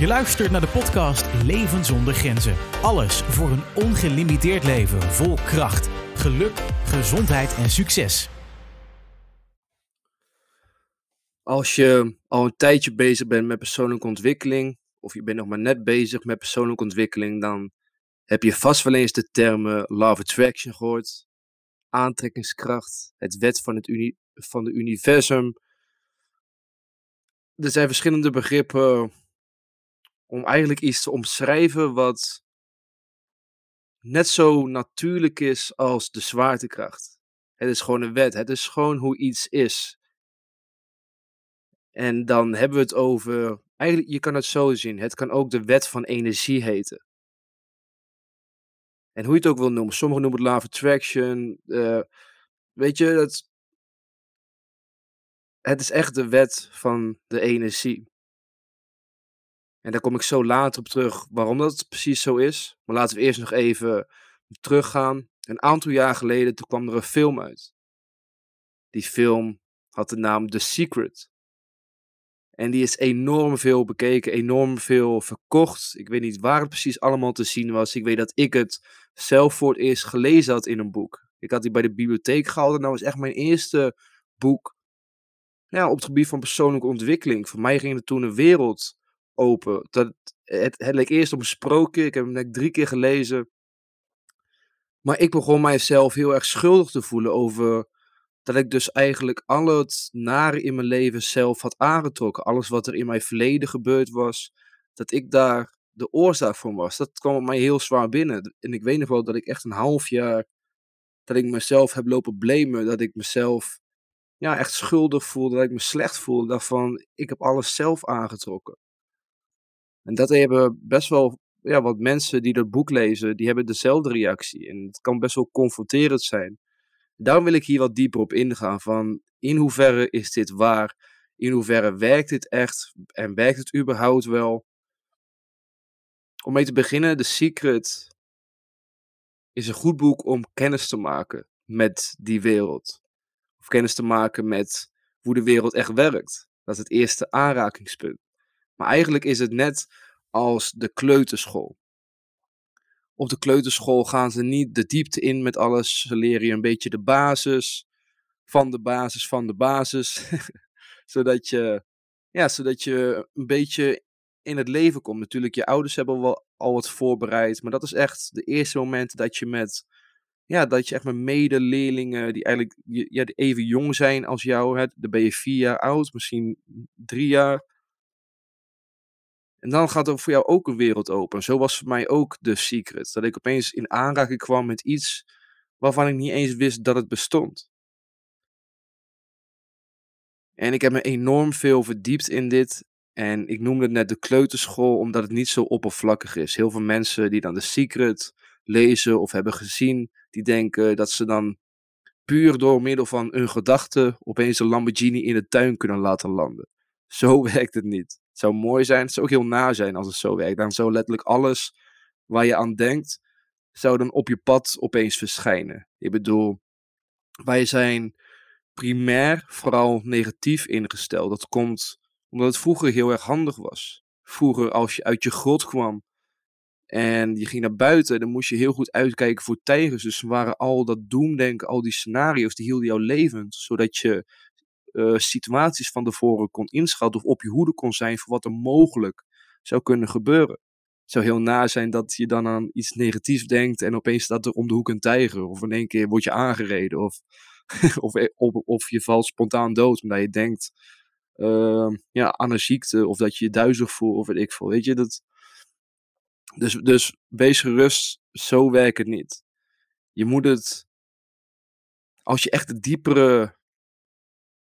Je luistert naar de podcast Leven zonder grenzen. Alles voor een ongelimiteerd leven vol kracht, geluk, gezondheid en succes. Als je al een tijdje bezig bent met persoonlijke ontwikkeling, of je bent nog maar net bezig met persoonlijke ontwikkeling, dan heb je vast wel eens de termen Love Attraction gehoord, aantrekkingskracht, het wet van het uni van de universum. Er zijn verschillende begrippen om eigenlijk iets te omschrijven wat net zo natuurlijk is als de zwaartekracht. Het is gewoon een wet, het is gewoon hoe iets is. En dan hebben we het over, eigenlijk je kan het zo zien, het kan ook de wet van energie heten. En hoe je het ook wil noemen, sommigen noemen het love attraction, uh, weet je, het, het is echt de wet van de energie. En daar kom ik zo later op terug waarom dat precies zo is. Maar laten we eerst nog even teruggaan. Een aantal jaar geleden toen kwam er een film uit. Die film had de naam The Secret. En die is enorm veel bekeken, enorm veel verkocht. Ik weet niet waar het precies allemaal te zien was. Ik weet dat ik het zelf voor het eerst gelezen had in een boek. Ik had die bij de bibliotheek gehaald en dat was echt mijn eerste boek ja, op het gebied van persoonlijke ontwikkeling. Voor mij ging er toen een wereld open. Dat, het, het leek eerst op een sprookje. Ik heb hem net drie keer gelezen. Maar ik begon mijzelf heel erg schuldig te voelen over dat ik dus eigenlijk al het nare in mijn leven zelf had aangetrokken. Alles wat er in mijn verleden gebeurd was, dat ik daar de oorzaak van was. Dat kwam mij heel zwaar binnen. En ik weet nog wel dat ik echt een half jaar, dat ik mezelf heb lopen blamen, dat ik mezelf ja, echt schuldig voelde, dat ik me slecht voelde. Daarvan, ik heb alles zelf aangetrokken. En dat hebben best wel ja, wat mensen die dat boek lezen, die hebben dezelfde reactie. En het kan best wel confronterend zijn. Daarom wil ik hier wat dieper op ingaan van in hoeverre is dit waar? In hoeverre werkt dit echt? En werkt het überhaupt wel? Om mee te beginnen, The Secret is een goed boek om kennis te maken met die wereld. Of kennis te maken met hoe de wereld echt werkt. Dat is het eerste aanrakingspunt. Maar eigenlijk is het net als de kleuterschool. Op de kleuterschool gaan ze niet de diepte in met alles. Ze leren je een beetje de basis van de basis van de basis. zodat, je, ja, zodat je een beetje in het leven komt. Natuurlijk, je ouders hebben wel al wat voorbereid. Maar dat is echt de eerste moment dat je met ja, dat je echt met medeleerlingen die eigenlijk ja, even jong zijn als jou, hè, dan ben je vier jaar oud, misschien drie jaar. En dan gaat er voor jou ook een wereld open. Zo was voor mij ook de secret. Dat ik opeens in aanraking kwam met iets waarvan ik niet eens wist dat het bestond. En ik heb me enorm veel verdiept in dit. En ik noemde het net de kleuterschool, omdat het niet zo oppervlakkig is. Heel veel mensen die dan de secret lezen of hebben gezien, die denken dat ze dan puur door middel van hun gedachten opeens een Lamborghini in de tuin kunnen laten landen. Zo werkt het niet. Zou mooi zijn, het zou ook heel na zijn als het zo werkt. Dan zou letterlijk alles waar je aan denkt, zou dan op je pad opeens verschijnen. Ik bedoel, wij zijn primair vooral negatief ingesteld. Dat komt omdat het vroeger heel erg handig was. Vroeger, als je uit je grot kwam en je ging naar buiten, dan moest je heel goed uitkijken voor tijgers. Dus waren al dat doemdenken, al die scenario's, die hielden jou levend. Zodat je uh, situaties van tevoren kon inschatten of op je hoede kon zijn voor wat er mogelijk zou kunnen gebeuren. Het zou heel na zijn dat je dan aan iets negatiefs denkt en opeens staat er om de hoek een tijger. Of in één keer word je aangereden. Of, of, of, je valt spontaan dood omdat je denkt uh, ja, aan een ziekte. Of dat je je duizelig voelt of weet ik veel. Weet je, dat... Dus, dus wees gerust, zo werkt het niet. Je moet het, als je echt de diepere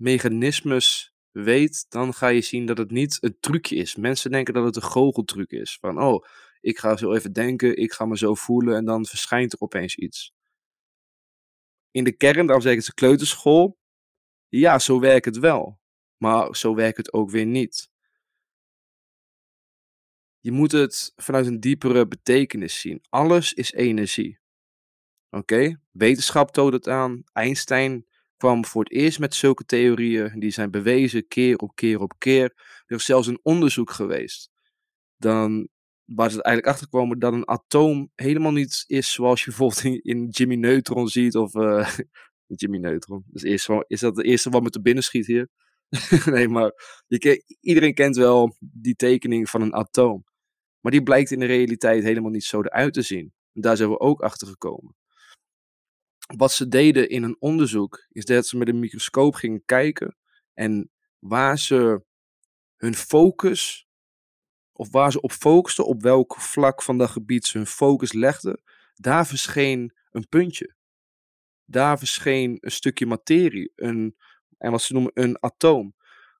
mechanismes weet, dan ga je zien dat het niet een trucje is. Mensen denken dat het een goocheltruc is. Van, oh, ik ga zo even denken, ik ga me zo voelen en dan verschijnt er opeens iets. In de kern, dan zeggen ze kleuterschool, ja, zo werkt het wel. Maar zo werkt het ook weer niet. Je moet het vanuit een diepere betekenis zien. Alles is energie. Oké, wetenschap toont het aan. Einstein kwam voor het eerst met zulke theorieën. Die zijn bewezen keer op keer op keer. Er is zelfs een onderzoek geweest. dan waar ze eigenlijk achter komen dat een atoom helemaal niet is zoals je bijvoorbeeld in, Jimmy Neutron ziet. Of uh, Jimmy Neutron. Dus is, is dat de eerste wat me te binnen schiet hier? nee, maar je, iedereen kent wel die tekening van een atoom. Maar die blijkt in de realiteit helemaal niet zo eruit te zien. En daar zijn we ook achter gekomen. Wat ze deden in een onderzoek, is dat ze met een microscoop gingen kijken en waar ze hun focus, of waar ze op focusten, op welk vlak van dat gebied ze hun focus legden, daar verscheen een puntje. Daar verscheen een stukje materie, een, en wat ze noemen een atoom.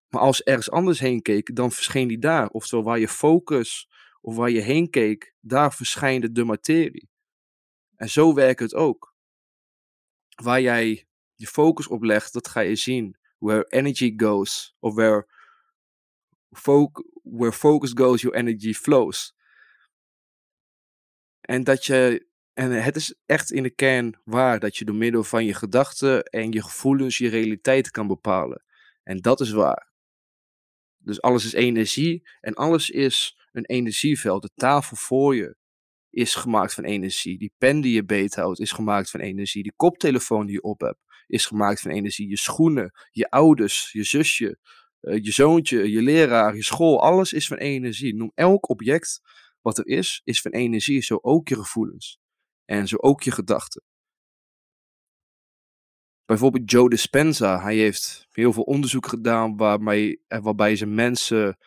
Maar als ze ergens anders heen keek, dan verscheen die daar. Oftewel, waar je focus of waar je heen keek, daar verschijnde de materie. En zo werkt het ook. Waar jij je focus op legt, dat ga je zien. Where energy goes, of where, where focus goes, your energy flows. En dat je, en het is echt in de kern waar dat je door middel van je gedachten en je gevoelens je realiteit kan bepalen. En dat is waar. Dus alles is energie en alles is een energieveld. De tafel voor je is gemaakt van energie. Die pen die je beethoudt is gemaakt van energie. Die koptelefoon die je op hebt is gemaakt van energie. Je schoenen, je ouders, je zusje, uh, je zoontje, je leraar, je school, alles is van energie. Noem elk object wat er is, is van energie. Zo ook je gevoelens. En zo ook je gedachten. Bijvoorbeeld Joe Dispenza, hij heeft heel veel onderzoek gedaan waarbij, eh, waarbij ze mensen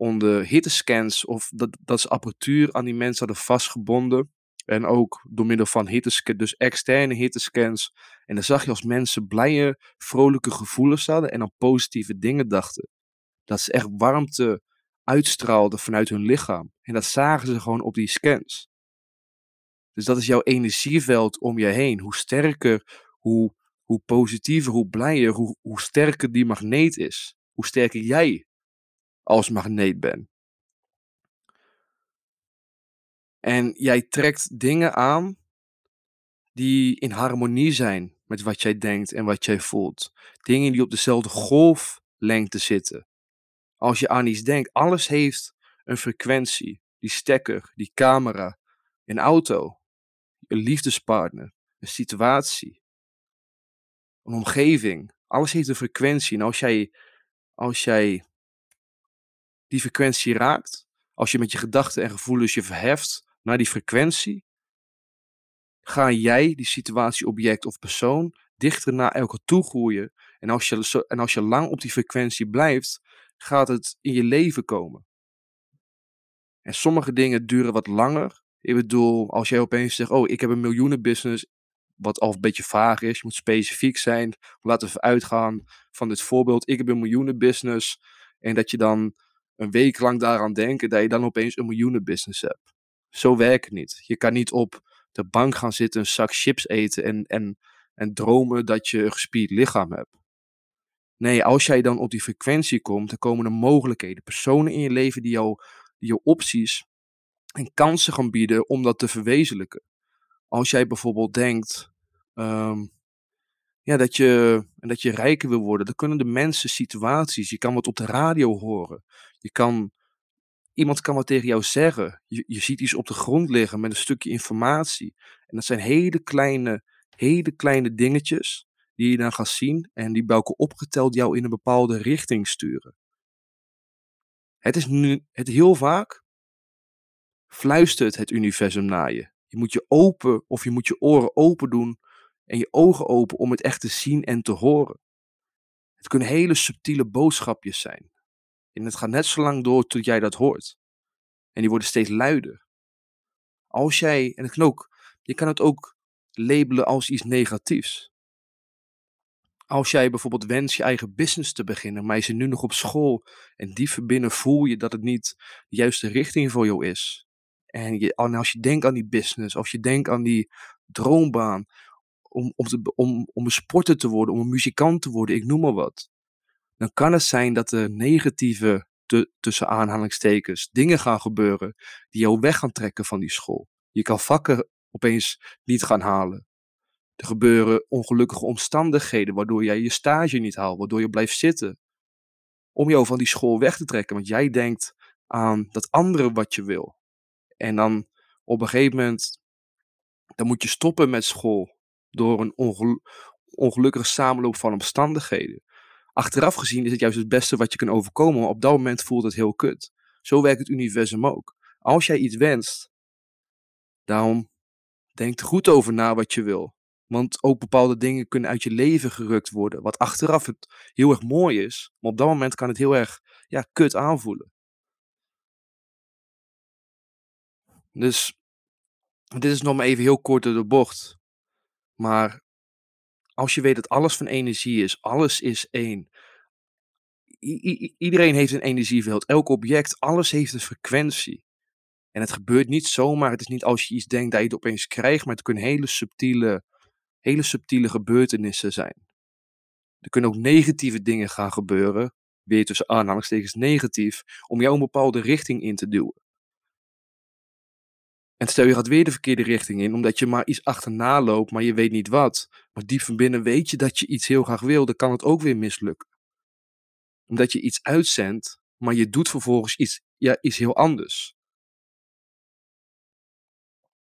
onder hittescans of dat, dat ze apparatuur aan die mensen hadden vastgebonden. En ook door middel van hittescans, dus externe hittescans. En dan zag je als mensen blije, vrolijke gevoelens hadden en aan positieve dingen dachten. Dat ze echt warmte uitstraalden vanuit hun lichaam. En dat zagen ze gewoon op die scans. Dus dat is jouw energieveld om je heen. Hoe sterker, hoe, hoe positiever, hoe blijer, hoe, hoe sterker die magneet is. Hoe sterker jij als magneet ben. En jij trekt dingen aan die in harmonie zijn met wat jij denkt en wat jij voelt. Dingen die op dezelfde golflengte zitten. Als je aan iets denkt, alles heeft een frequentie. Die stekker, die camera, een auto, een liefdespartner, een situatie, een omgeving. Alles heeft een frequentie. En als jij, als jij die frequentie raakt, als je met je gedachten en gevoelens je verheft naar die frequentie, ga jij die situatie, object of persoon dichter naar elkaar toe groeien. En als, je, en als je lang op die frequentie blijft, gaat het in je leven komen. En sommige dingen duren wat langer. Ik bedoel, als jij opeens zegt, oh, ik heb een miljoenenbusiness, wat al een beetje vaag is, je moet specifiek zijn. Laten we uitgaan van dit voorbeeld. Ik heb een miljoenenbusiness. En dat je dan een week lang daaraan denken dat je dan opeens een miljoenenbusiness hebt. Zo werkt het niet. Je kan niet op de bank gaan zitten, een zak chips eten en, en, en dromen dat je een gespierd lichaam hebt. Nee, als jij dan op die frequentie komt, dan komen er mogelijkheden, personen in je leven die jou, die opties en kansen gaan bieden om dat te verwezenlijken. Als jij bijvoorbeeld denkt, ehm, ja, dat, je, dat je rijker wil worden. Dan kunnen de mensen situaties. Je kan wat op de radio horen. Je kan, iemand kan wat tegen jou zeggen. Je, je ziet iets op de grond liggen met een stukje informatie. En dat zijn hele kleine, hele kleine dingetjes die je dan gaat zien. En die bij elkaar opgeteld jou in een bepaalde richting sturen. Het is nu, het heel vaak fluistert het universum naar je. Je moet je open of je moet je oren open doen en je ogen open om het echt te zien en te horen. Het kunnen hele subtiele boodschapjes zijn. En het gaat net zo lang door tot jij dat hoort. En die worden steeds luider. Als jij, en kan ook, je kan het ook labelen als iets negatiefs. Als jij bijvoorbeeld wenst je eigen business te beginnen, maar je zit nu nog op school en diep verbinnen voel je dat het niet de juiste richting voor jou is. En, je, en als je denkt aan die business, als je denkt aan die droombaan, om, om, om, om een sporter te worden, om een muzikant te worden, ik noem maar wat. Dan kan het zijn dat er negatieve, te, tussen aanhalingstekens, dingen gaan gebeuren die jou weg gaan trekken van die school. Je kan vakken opeens niet gaan halen. Er gebeuren ongelukkige omstandigheden waardoor jij je stage niet haalt, waardoor je blijft zitten. Om jou van die school weg te trekken, want jij denkt aan dat andere wat je wil. En dan op een gegeven moment, dan moet je stoppen met school door een ongel ongelukkige samenloop van omstandigheden. Achteraf gezien is het juist het beste wat je kan overkomen, maar op dat moment voelt het heel kut. Zo werkt het universum ook. Als jij iets wenst, daarom denk er goed over na wat je wil. Want ook bepaalde dingen kunnen uit je leven gerukt worden. Wat achteraf heel erg mooi is. Maar op dat moment kan het heel erg ja, kut aanvoelen. Dus dit is nog maar even heel kort door de bocht. Maar als je weet dat alles van energie is, alles is één. iedereen heeft een energieveld. Elk object, alles heeft een frequentie. En het gebeurt niet zomaar. Het is niet als je iets denkt dat je het opeens krijgt, maar het kunnen hele subtiele, hele subtiele gebeurtenissen zijn. Er kunnen ook negatieve dingen gaan gebeuren, weer tussen aanhalingstekens negatief, om jou een bepaalde richting in te duwen. En stel je gaat weer de verkeerde richting in, omdat je maar iets achterna loopt, maar je weet niet wat. Maar diep van binnen weet je dat je iets heel graag wil, dan kan het ook weer mislukken. Omdat je iets uitzendt, maar je doet vervolgens iets, ja, iets heel anders.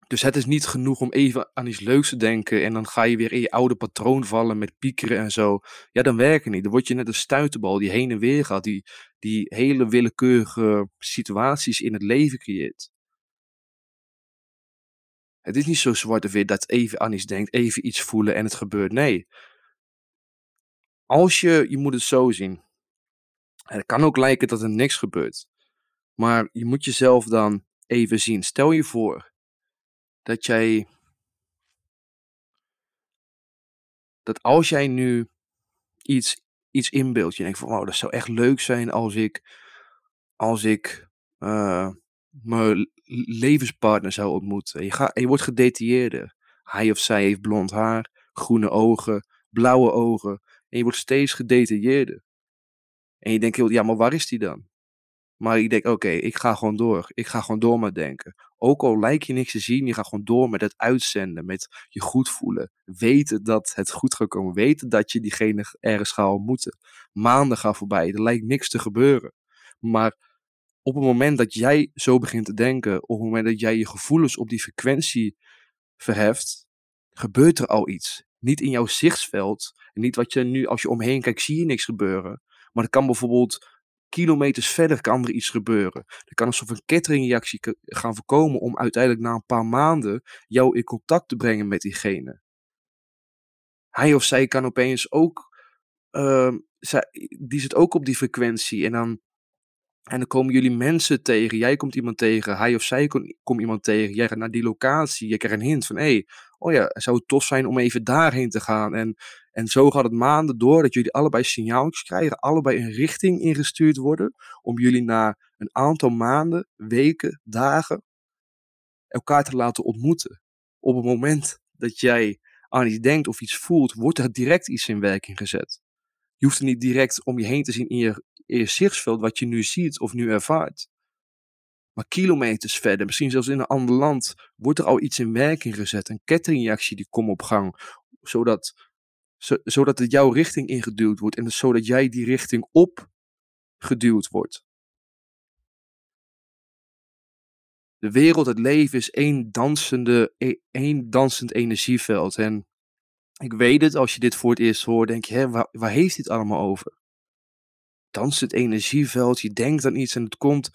Dus het is niet genoeg om even aan iets leuks te denken en dan ga je weer in je oude patroon vallen met piekeren en zo. Ja, dan werkt het niet. Dan word je net een stuiterbal die heen en weer gaat, die, die hele willekeurige situaties in het leven creëert. Het is niet zo zwart of wit dat even aan iets denkt, even iets voelen en het gebeurt. Nee. Als je, je moet het zo zien. Het kan ook lijken dat er niks gebeurt. Maar je moet jezelf dan even zien. Stel je voor dat jij. Dat als jij nu iets, iets inbeeldt, je denkt van wow, dat zou echt leuk zijn als ik. Als ik. Uh, mijn levenspartner zou ontmoeten. Je, gaat, je wordt gedetailleerder. Hij of zij heeft blond haar, groene ogen, blauwe ogen. En je wordt steeds gedetailleerder. En je denkt, ja, maar waar is die dan? Maar ik denk, oké, ik ga gewoon door. Ik ga gewoon door met denken. Ook al lijkt je niks te zien, je gaat gewoon door met het uitzenden, met je goed voelen. Weten dat het goed gaat komen. Weten dat je diegene ergens gaat ontmoeten. Maanden gaan voorbij, er lijkt niks te gebeuren. Maar op het moment dat jij zo begint te denken, op het moment dat jij je gevoelens op die frequentie verheft, gebeurt er al iets. Niet in jouw zichtsveld. Niet wat je nu, als je omheen kijkt, zie je niks gebeuren. Maar er kan bijvoorbeeld kilometers verder kan er iets gebeuren. Er kan een soort van kettingreactie gaan voorkomen om uiteindelijk na een paar maanden jou in contact te brengen met diegene. Hij of zij kan opeens ook, uh, zij, die zit ook op die frequentie en dan en dan komen jullie mensen tegen. Jij komt iemand tegen. Hij of zij komt iemand tegen. Jij gaat naar die locatie. Je krijgt een hint van: hé, hey, oh ja, het zou tof zijn om even daarheen te gaan. En, en zo gaat het maanden door dat jullie allebei signaaltjes krijgen. Allebei een richting ingestuurd worden. Om jullie na een aantal maanden, weken, dagen elkaar te laten ontmoeten. Op het moment dat jij aan iets denkt of iets voelt, wordt er direct iets in werking gezet. Je hoeft er niet direct om je heen te zien in je zichtsveld wat je nu ziet of nu ervaart. Maar kilometers verder, misschien zelfs in een ander land, wordt er al iets in werking gezet. Een kettingreactie die komt op gang. Zodat, zodat het jouw richting ingeduwd wordt. En zodat jij die richting opgeduwd wordt. De wereld, het leven is één, dansende, e-, één dansend energieveld. En ik weet het, als je dit voor het eerst hoort, denk je, hè, waar, waar heeft dit allemaal over? Danst het energieveld, je denkt aan iets en het komt.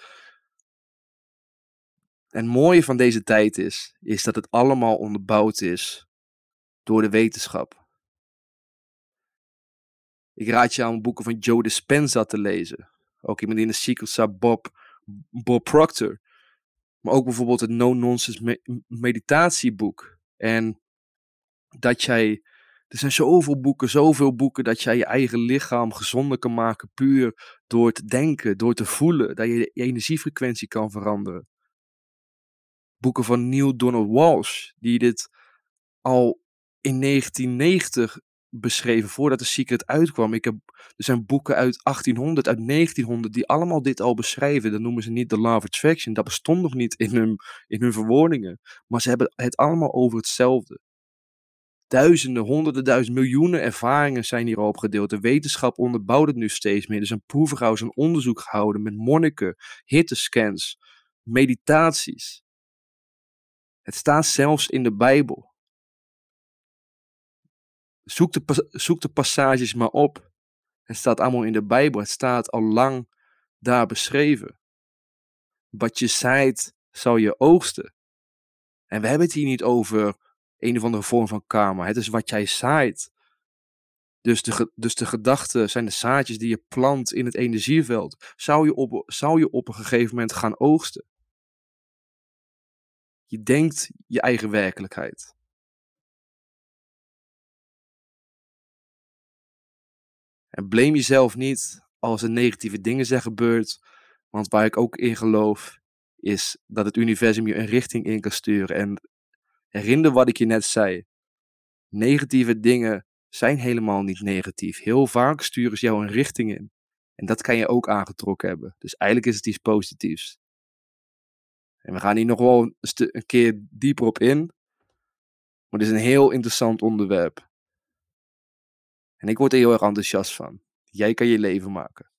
En het mooie van deze tijd is, is dat het allemaal onderbouwd is door de wetenschap. Ik raad je aan boeken van Joe Dispenza te lezen. Ook iemand in de Secrets Bob, Bob Proctor. Maar ook bijvoorbeeld het No-Nonsense meditatieboek. En dat jij er zijn zoveel boeken, zoveel boeken dat jij je eigen lichaam gezonder kan maken. Puur door te denken, door te voelen. Dat je je energiefrequentie kan veranderen. Boeken van Neil Donald Walsh, die dit al in 1990 beschreven, voordat de Secret uitkwam. Ik heb, er zijn boeken uit 1800, uit 1900, die allemaal dit al beschrijven. Dat noemen ze niet de of Attraction. Dat bestond nog niet in hun, in hun verwoordingen. Maar ze hebben het allemaal over hetzelfde. Duizenden, honderden, duizenden, miljoenen ervaringen zijn hierop gedeeld. De wetenschap onderbouwt het nu steeds meer. Er zijn proevenhouden een onderzoek gehouden met monniken, hittescans, meditaties. Het staat zelfs in de Bijbel. Zoek de, de passages maar op. Het staat allemaal in de Bijbel. Het staat al lang daar beschreven. Wat je zaait, zal je oogsten. En we hebben het hier niet over een of andere vorm van karma. Het is wat jij zaait. Dus de, dus de gedachten zijn de zaadjes die je plant in het energieveld. Zou je, op, zou je op een gegeven moment gaan oogsten? Je denkt je eigen werkelijkheid. En blame jezelf niet als er negatieve dingen zijn gebeurd. Want waar ik ook in geloof, is dat het universum je een richting in kan sturen. En herinner wat ik je net zei. Negatieve dingen zijn helemaal niet negatief. Heel vaak sturen ze jou een richting in. En dat kan je ook aangetrokken hebben. Dus eigenlijk is het iets positiefs. En we gaan hier nog wel een, keer dieper op in. Maar het is een heel interessant onderwerp. En ik word er heel erg enthousiast van. Jij kan je leven maken.